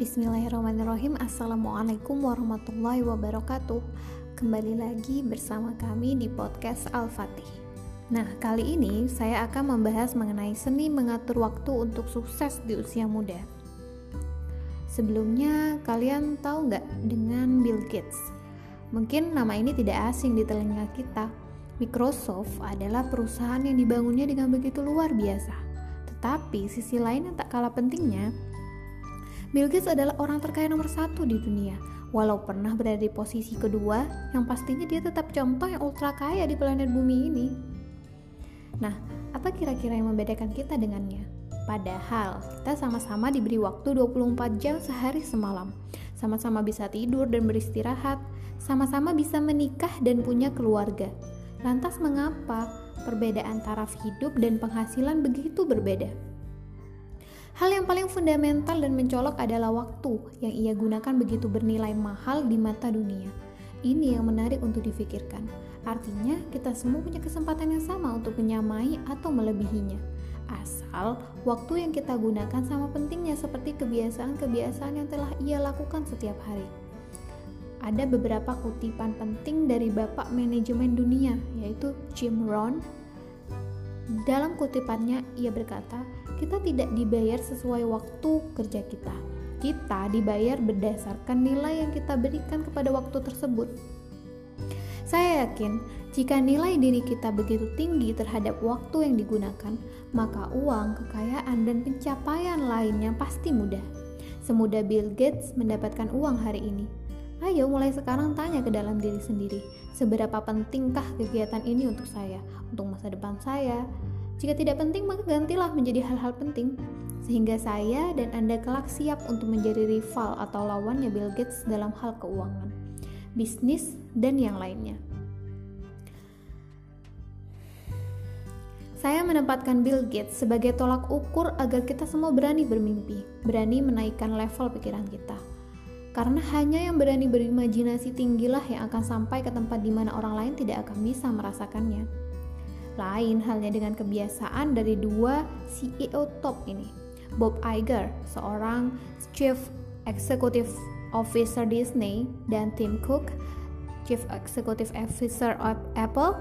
Bismillahirrahmanirrahim. Assalamualaikum warahmatullahi wabarakatuh. Kembali lagi bersama kami di podcast Al-Fatih. Nah, kali ini saya akan membahas mengenai seni mengatur waktu untuk sukses di usia muda. Sebelumnya, kalian tahu nggak dengan Bill Gates? Mungkin nama ini tidak asing di telinga kita. Microsoft adalah perusahaan yang dibangunnya dengan begitu luar biasa. Tetapi sisi lain yang tak kalah pentingnya Bill Gates adalah orang terkaya nomor satu di dunia. Walau pernah berada di posisi kedua, yang pastinya dia tetap contoh yang ultra kaya di planet bumi ini. Nah, apa kira-kira yang membedakan kita dengannya? Padahal, kita sama-sama diberi waktu 24 jam sehari semalam. Sama-sama bisa tidur dan beristirahat, sama-sama bisa menikah dan punya keluarga. Lantas mengapa perbedaan taraf hidup dan penghasilan begitu berbeda? Hal yang paling fundamental dan mencolok adalah waktu yang ia gunakan begitu bernilai mahal di mata dunia. Ini yang menarik untuk difikirkan. Artinya, kita semua punya kesempatan yang sama untuk menyamai atau melebihinya. Asal waktu yang kita gunakan sama pentingnya seperti kebiasaan-kebiasaan yang telah ia lakukan setiap hari. Ada beberapa kutipan penting dari Bapak Manajemen Dunia, yaitu Jim Rohn. Dalam kutipannya, ia berkata, kita tidak dibayar sesuai waktu kerja kita. Kita dibayar berdasarkan nilai yang kita berikan kepada waktu tersebut. Saya yakin, jika nilai diri kita begitu tinggi terhadap waktu yang digunakan, maka uang, kekayaan, dan pencapaian lainnya pasti mudah. Semudah Bill Gates mendapatkan uang hari ini. Ayo mulai sekarang tanya ke dalam diri sendiri, seberapa pentingkah kegiatan ini untuk saya, untuk masa depan saya, jika tidak penting, maka gantilah menjadi hal-hal penting, sehingga saya dan Anda kelak siap untuk menjadi rival atau lawannya Bill Gates dalam hal keuangan, bisnis, dan yang lainnya. Saya menempatkan Bill Gates sebagai tolak ukur agar kita semua berani bermimpi, berani menaikkan level pikiran kita. Karena hanya yang berani berimajinasi tinggilah yang akan sampai ke tempat di mana orang lain tidak akan bisa merasakannya. Lain halnya dengan kebiasaan dari dua CEO top ini. Bob Iger, seorang Chief Executive Officer Disney, dan Tim Cook, Chief Executive Officer of Apple.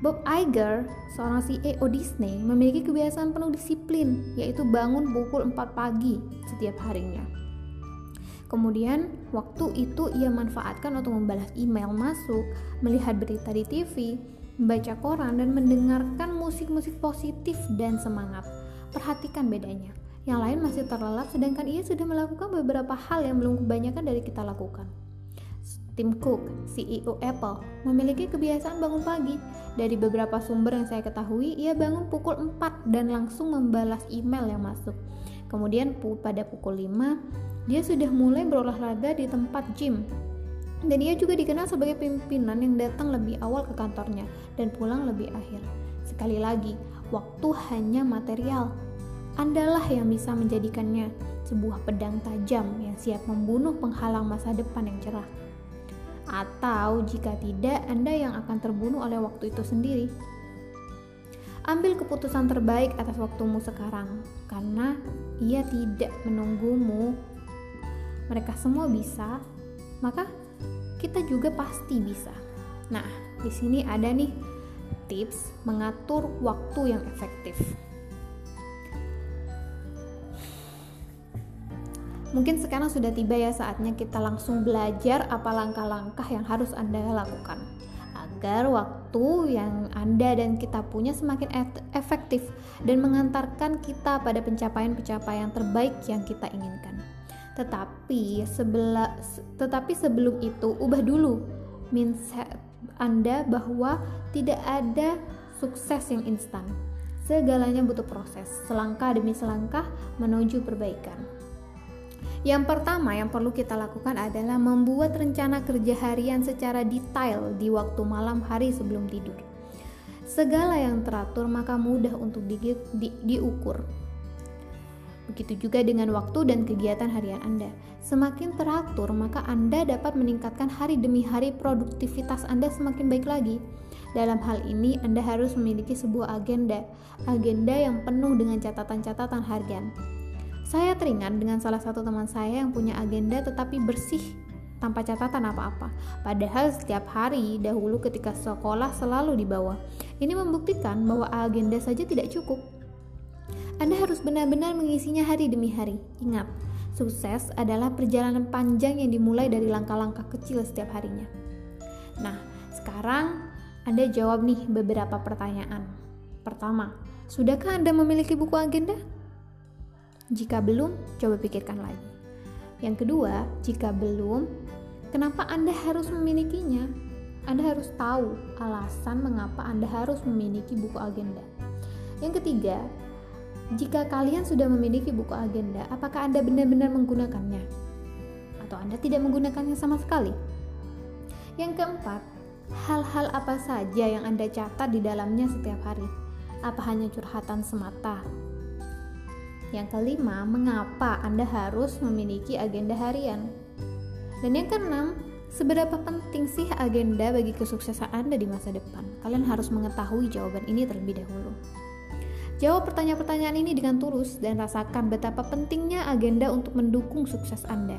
Bob Iger, seorang CEO Disney, memiliki kebiasaan penuh disiplin, yaitu bangun pukul 4 pagi setiap harinya. Kemudian, waktu itu ia manfaatkan untuk membalas email masuk, melihat berita di TV, membaca koran, dan mendengarkan musik-musik positif dan semangat. Perhatikan bedanya. Yang lain masih terlelap, sedangkan ia sudah melakukan beberapa hal yang belum kebanyakan dari kita lakukan. Tim Cook, CEO Apple, memiliki kebiasaan bangun pagi. Dari beberapa sumber yang saya ketahui, ia bangun pukul 4 dan langsung membalas email yang masuk. Kemudian pada pukul 5, dia sudah mulai berolahraga di tempat gym dan ia juga dikenal sebagai pimpinan yang datang lebih awal ke kantornya dan pulang lebih akhir. Sekali lagi, waktu hanya material. Andalah yang bisa menjadikannya sebuah pedang tajam yang siap membunuh penghalang masa depan yang cerah. Atau jika tidak, Anda yang akan terbunuh oleh waktu itu sendiri. Ambil keputusan terbaik atas waktumu sekarang, karena ia tidak menunggumu. Mereka semua bisa, maka kita juga pasti bisa. Nah, di sini ada nih tips mengatur waktu yang efektif. Mungkin sekarang sudah tiba ya saatnya kita langsung belajar apa langkah-langkah yang harus Anda lakukan agar waktu yang Anda dan kita punya semakin efektif dan mengantarkan kita pada pencapaian-pencapaian terbaik yang kita inginkan. Tetapi sebela, tetapi sebelum itu ubah dulu mindset Anda bahwa tidak ada sukses yang instan. Segalanya butuh proses, selangkah demi selangkah menuju perbaikan. Yang pertama yang perlu kita lakukan adalah membuat rencana kerja harian secara detail di waktu malam hari sebelum tidur. Segala yang teratur maka mudah untuk di, di, diukur Begitu juga dengan waktu dan kegiatan harian Anda. Semakin teratur, maka Anda dapat meningkatkan hari demi hari produktivitas Anda semakin baik lagi. Dalam hal ini, Anda harus memiliki sebuah agenda, agenda yang penuh dengan catatan-catatan harian. Saya teringat dengan salah satu teman saya yang punya agenda tetapi bersih tanpa catatan apa-apa. Padahal setiap hari dahulu ketika sekolah selalu dibawa. Ini membuktikan bahwa agenda saja tidak cukup. Anda harus benar-benar mengisinya hari demi hari. Ingat, sukses adalah perjalanan panjang yang dimulai dari langkah-langkah kecil setiap harinya. Nah, sekarang Anda jawab nih beberapa pertanyaan. Pertama, sudahkah Anda memiliki buku agenda? Jika belum, coba pikirkan lagi. Yang kedua, jika belum, kenapa Anda harus memilikinya? Anda harus tahu alasan mengapa Anda harus memiliki buku agenda. Yang ketiga, jika kalian sudah memiliki buku agenda, apakah Anda benar-benar menggunakannya? Atau Anda tidak menggunakannya sama sekali? Yang keempat, hal-hal apa saja yang Anda catat di dalamnya setiap hari? Apa hanya curhatan semata? Yang kelima, mengapa Anda harus memiliki agenda harian? Dan yang keenam, seberapa penting sih agenda bagi kesuksesan Anda di masa depan? Kalian harus mengetahui jawaban ini terlebih dahulu. Jawab pertanyaan-pertanyaan ini dengan tulus dan rasakan betapa pentingnya agenda untuk mendukung sukses Anda.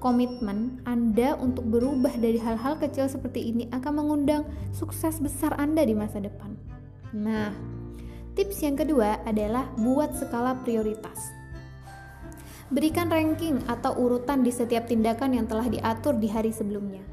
Komitmen Anda untuk berubah dari hal-hal kecil seperti ini akan mengundang sukses besar Anda di masa depan. Nah, Tips yang kedua adalah buat skala prioritas. Berikan ranking atau urutan di setiap tindakan yang telah diatur di hari sebelumnya.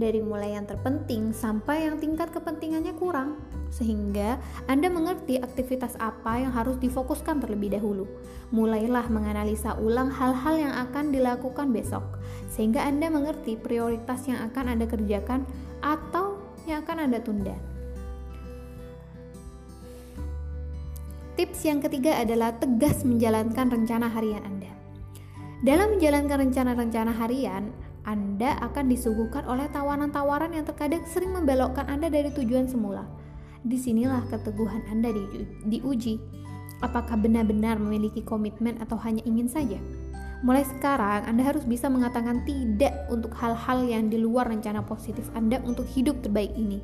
Dari mulai yang terpenting sampai yang tingkat kepentingannya kurang, sehingga Anda mengerti aktivitas apa yang harus difokuskan terlebih dahulu. Mulailah menganalisa ulang hal-hal yang akan dilakukan besok, sehingga Anda mengerti prioritas yang akan Anda kerjakan atau yang akan Anda tunda. Tips yang ketiga adalah tegas menjalankan rencana harian Anda. Dalam menjalankan rencana-rencana harian, Anda akan disuguhkan oleh tawaran-tawaran yang terkadang sering membelokkan Anda dari tujuan semula. Di sinilah keteguhan Anda di, diuji. Apakah benar-benar memiliki komitmen atau hanya ingin saja? Mulai sekarang, Anda harus bisa mengatakan tidak untuk hal-hal yang di luar rencana positif Anda untuk hidup terbaik ini.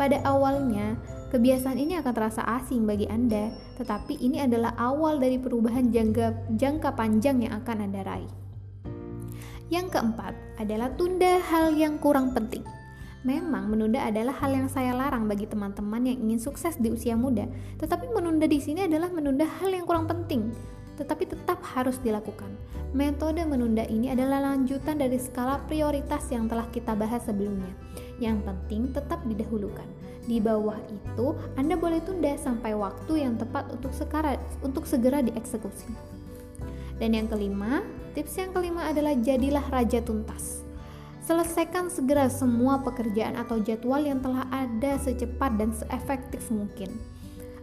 Pada awalnya, kebiasaan ini akan terasa asing bagi Anda, tetapi ini adalah awal dari perubahan jangka, jangka panjang yang akan Anda raih. Yang keempat adalah tunda hal yang kurang penting. Memang menunda adalah hal yang saya larang bagi teman-teman yang ingin sukses di usia muda, tetapi menunda di sini adalah menunda hal yang kurang penting, tetapi tetap harus dilakukan. Metode menunda ini adalah lanjutan dari skala prioritas yang telah kita bahas sebelumnya. Yang penting tetap didahulukan. Di bawah itu, Anda boleh tunda sampai waktu yang tepat untuk sekara, untuk segera dieksekusi. Dan yang kelima, tips yang kelima adalah jadilah raja tuntas. Selesaikan segera semua pekerjaan atau jadwal yang telah ada secepat dan seefektif mungkin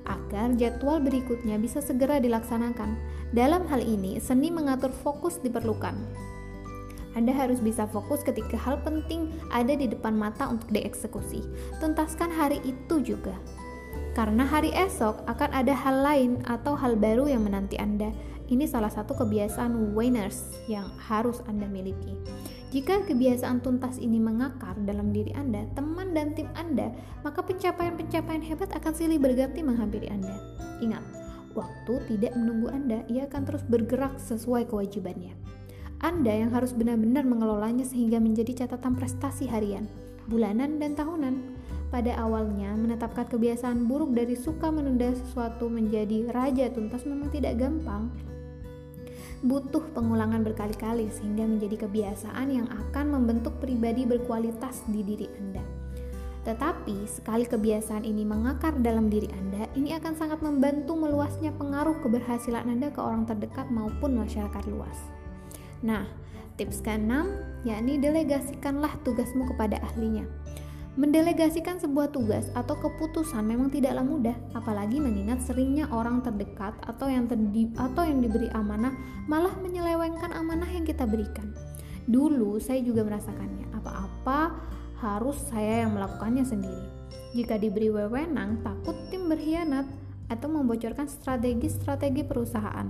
agar jadwal berikutnya bisa segera dilaksanakan. Dalam hal ini, seni mengatur fokus diperlukan. Anda harus bisa fokus ketika hal penting ada di depan mata untuk dieksekusi. Tuntaskan hari itu juga. Karena hari esok akan ada hal lain atau hal baru yang menanti Anda. Ini salah satu kebiasaan winners yang harus Anda miliki. Jika kebiasaan tuntas ini mengakar dalam diri Anda, teman dan tim Anda, maka pencapaian-pencapaian hebat akan silih berganti menghampiri Anda. Ingat, waktu tidak menunggu Anda, ia akan terus bergerak sesuai kewajibannya. Anda yang harus benar-benar mengelolanya sehingga menjadi catatan prestasi harian, bulanan, dan tahunan. Pada awalnya, menetapkan kebiasaan buruk dari suka menunda sesuatu menjadi raja tuntas memang tidak gampang. Butuh pengulangan berkali-kali sehingga menjadi kebiasaan yang akan membentuk pribadi berkualitas di diri Anda. Tetapi, sekali kebiasaan ini mengakar dalam diri Anda, ini akan sangat membantu meluasnya pengaruh keberhasilan Anda ke orang terdekat maupun masyarakat luas. Nah, tips keenam yakni delegasikanlah tugasmu kepada ahlinya. Mendelegasikan sebuah tugas atau keputusan memang tidaklah mudah, apalagi mengingat seringnya orang terdekat atau yang terdi atau yang diberi amanah malah menyelewengkan amanah yang kita berikan. Dulu saya juga merasakannya. Apa-apa harus saya yang melakukannya sendiri. Jika diberi wewenang, takut tim berkhianat atau membocorkan strategi-strategi perusahaan.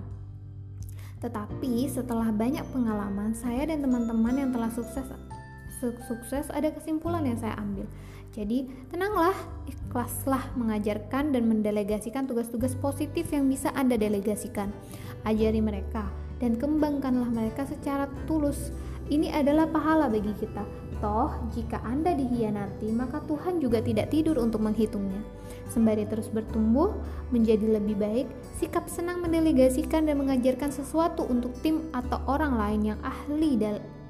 Tetapi setelah banyak pengalaman, saya dan teman-teman yang telah sukses sukses ada kesimpulan yang saya ambil. Jadi, tenanglah, ikhlaslah mengajarkan dan mendelegasikan tugas-tugas positif yang bisa Anda delegasikan. Ajari mereka dan kembangkanlah mereka secara tulus. Ini adalah pahala bagi kita. Toh, jika Anda dihianati, maka Tuhan juga tidak tidur untuk menghitungnya. Sembari terus bertumbuh, menjadi lebih baik, sikap senang mendelegasikan dan mengajarkan sesuatu untuk tim atau orang lain yang ahli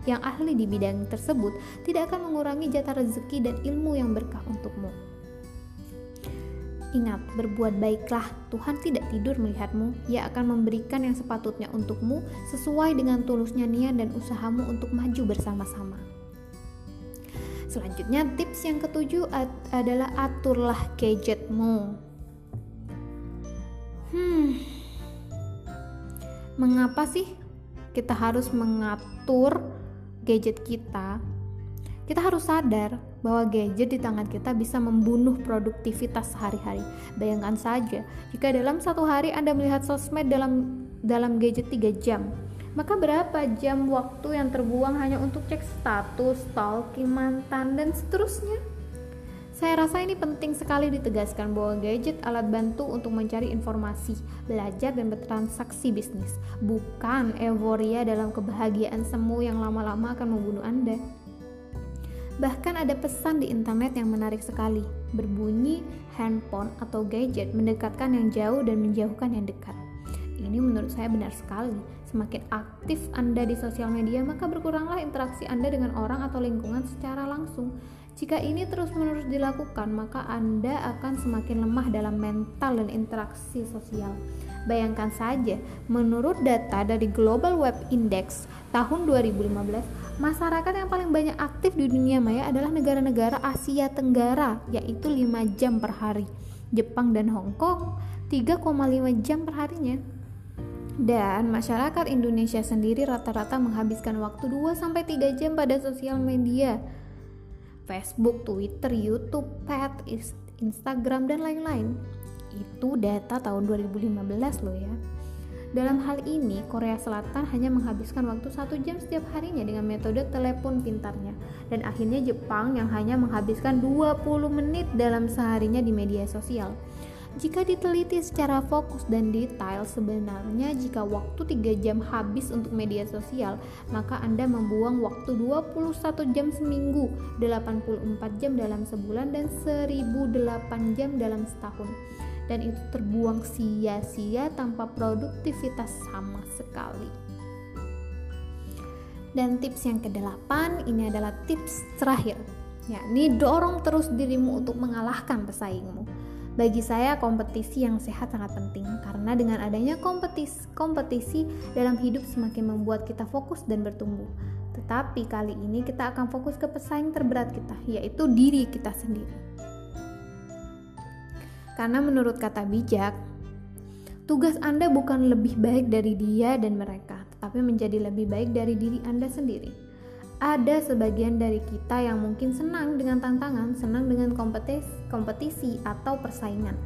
yang ahli di bidang tersebut tidak akan mengurangi jatah rezeki dan ilmu yang berkah untukmu. Ingat, berbuat baiklah. Tuhan tidak tidur melihatmu. Ia akan memberikan yang sepatutnya untukmu sesuai dengan tulusnya niat dan usahamu untuk maju bersama-sama. Selanjutnya, tips yang ketujuh adalah aturlah gadgetmu. Hmm, mengapa sih kita harus mengatur gadget kita? Kita harus sadar bahwa gadget di tangan kita bisa membunuh produktivitas sehari-hari. Bayangkan saja, jika dalam satu hari Anda melihat sosmed dalam dalam gadget 3 jam, maka berapa jam waktu yang terbuang hanya untuk cek status, stalking mantan, dan seterusnya? Saya rasa ini penting sekali ditegaskan bahwa gadget alat bantu untuk mencari informasi, belajar, dan bertransaksi bisnis, bukan euforia dalam kebahagiaan semu yang lama-lama akan membunuh Anda. Bahkan ada pesan di internet yang menarik sekali, berbunyi handphone atau gadget mendekatkan yang jauh dan menjauhkan yang dekat. Ini menurut saya benar sekali. Semakin aktif Anda di sosial media, maka berkuranglah interaksi Anda dengan orang atau lingkungan secara langsung. Jika ini terus-menerus dilakukan, maka Anda akan semakin lemah dalam mental dan interaksi sosial. Bayangkan saja, menurut data dari Global Web Index tahun 2015, masyarakat yang paling banyak aktif di dunia maya adalah negara-negara Asia Tenggara, yaitu 5 jam per hari. Jepang dan Hong Kong 3,5 jam per harinya. Dan masyarakat Indonesia sendiri rata-rata menghabiskan waktu 2-3 jam pada sosial media. Facebook, Twitter, YouTube, Pet, Instagram, dan lain-lain. Itu data tahun 2015 loh ya. Dalam hal ini, Korea Selatan hanya menghabiskan waktu satu jam setiap harinya dengan metode telepon pintarnya. Dan akhirnya Jepang yang hanya menghabiskan 20 menit dalam seharinya di media sosial. Jika diteliti secara fokus dan detail, sebenarnya jika waktu 3 jam habis untuk media sosial, maka Anda membuang waktu 21 jam seminggu, 84 jam dalam sebulan, dan 1008 jam dalam setahun. Dan itu terbuang sia-sia tanpa produktivitas sama sekali. Dan tips yang kedelapan ini adalah tips terakhir, yakni dorong terus dirimu untuk mengalahkan pesaingmu. Bagi saya kompetisi yang sehat sangat penting karena dengan adanya kompetisi, kompetisi dalam hidup semakin membuat kita fokus dan bertumbuh. Tetapi kali ini kita akan fokus ke pesaing terberat kita, yaitu diri kita sendiri. Karena menurut kata bijak, tugas Anda bukan lebih baik dari dia dan mereka, tetapi menjadi lebih baik dari diri Anda sendiri ada sebagian dari kita yang mungkin senang dengan tantangan, senang dengan kompetisi, kompetisi atau persaingan.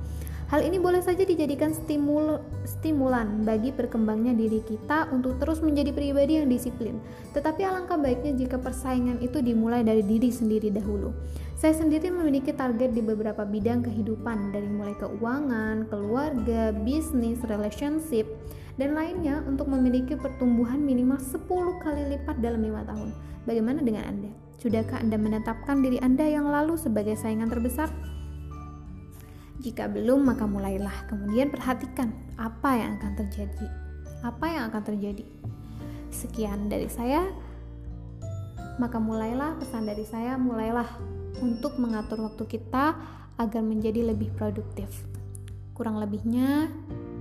Hal ini boleh saja dijadikan stimul, stimulan bagi berkembangnya diri kita untuk terus menjadi pribadi yang disiplin. Tetapi alangkah baiknya jika persaingan itu dimulai dari diri sendiri dahulu. Saya sendiri memiliki target di beberapa bidang kehidupan, dari mulai keuangan, keluarga, bisnis, relationship, dan lainnya untuk memiliki pertumbuhan minimal 10 kali lipat dalam lima tahun. Bagaimana dengan Anda? Sudahkah Anda menetapkan diri Anda yang lalu sebagai saingan terbesar? Jika belum, maka mulailah. Kemudian perhatikan apa yang akan terjadi. Apa yang akan terjadi? Sekian dari saya. Maka mulailah pesan dari saya, mulailah untuk mengatur waktu kita agar menjadi lebih produktif. Kurang lebihnya,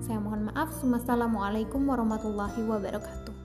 saya mohon maaf. Wassalamualaikum warahmatullahi wabarakatuh.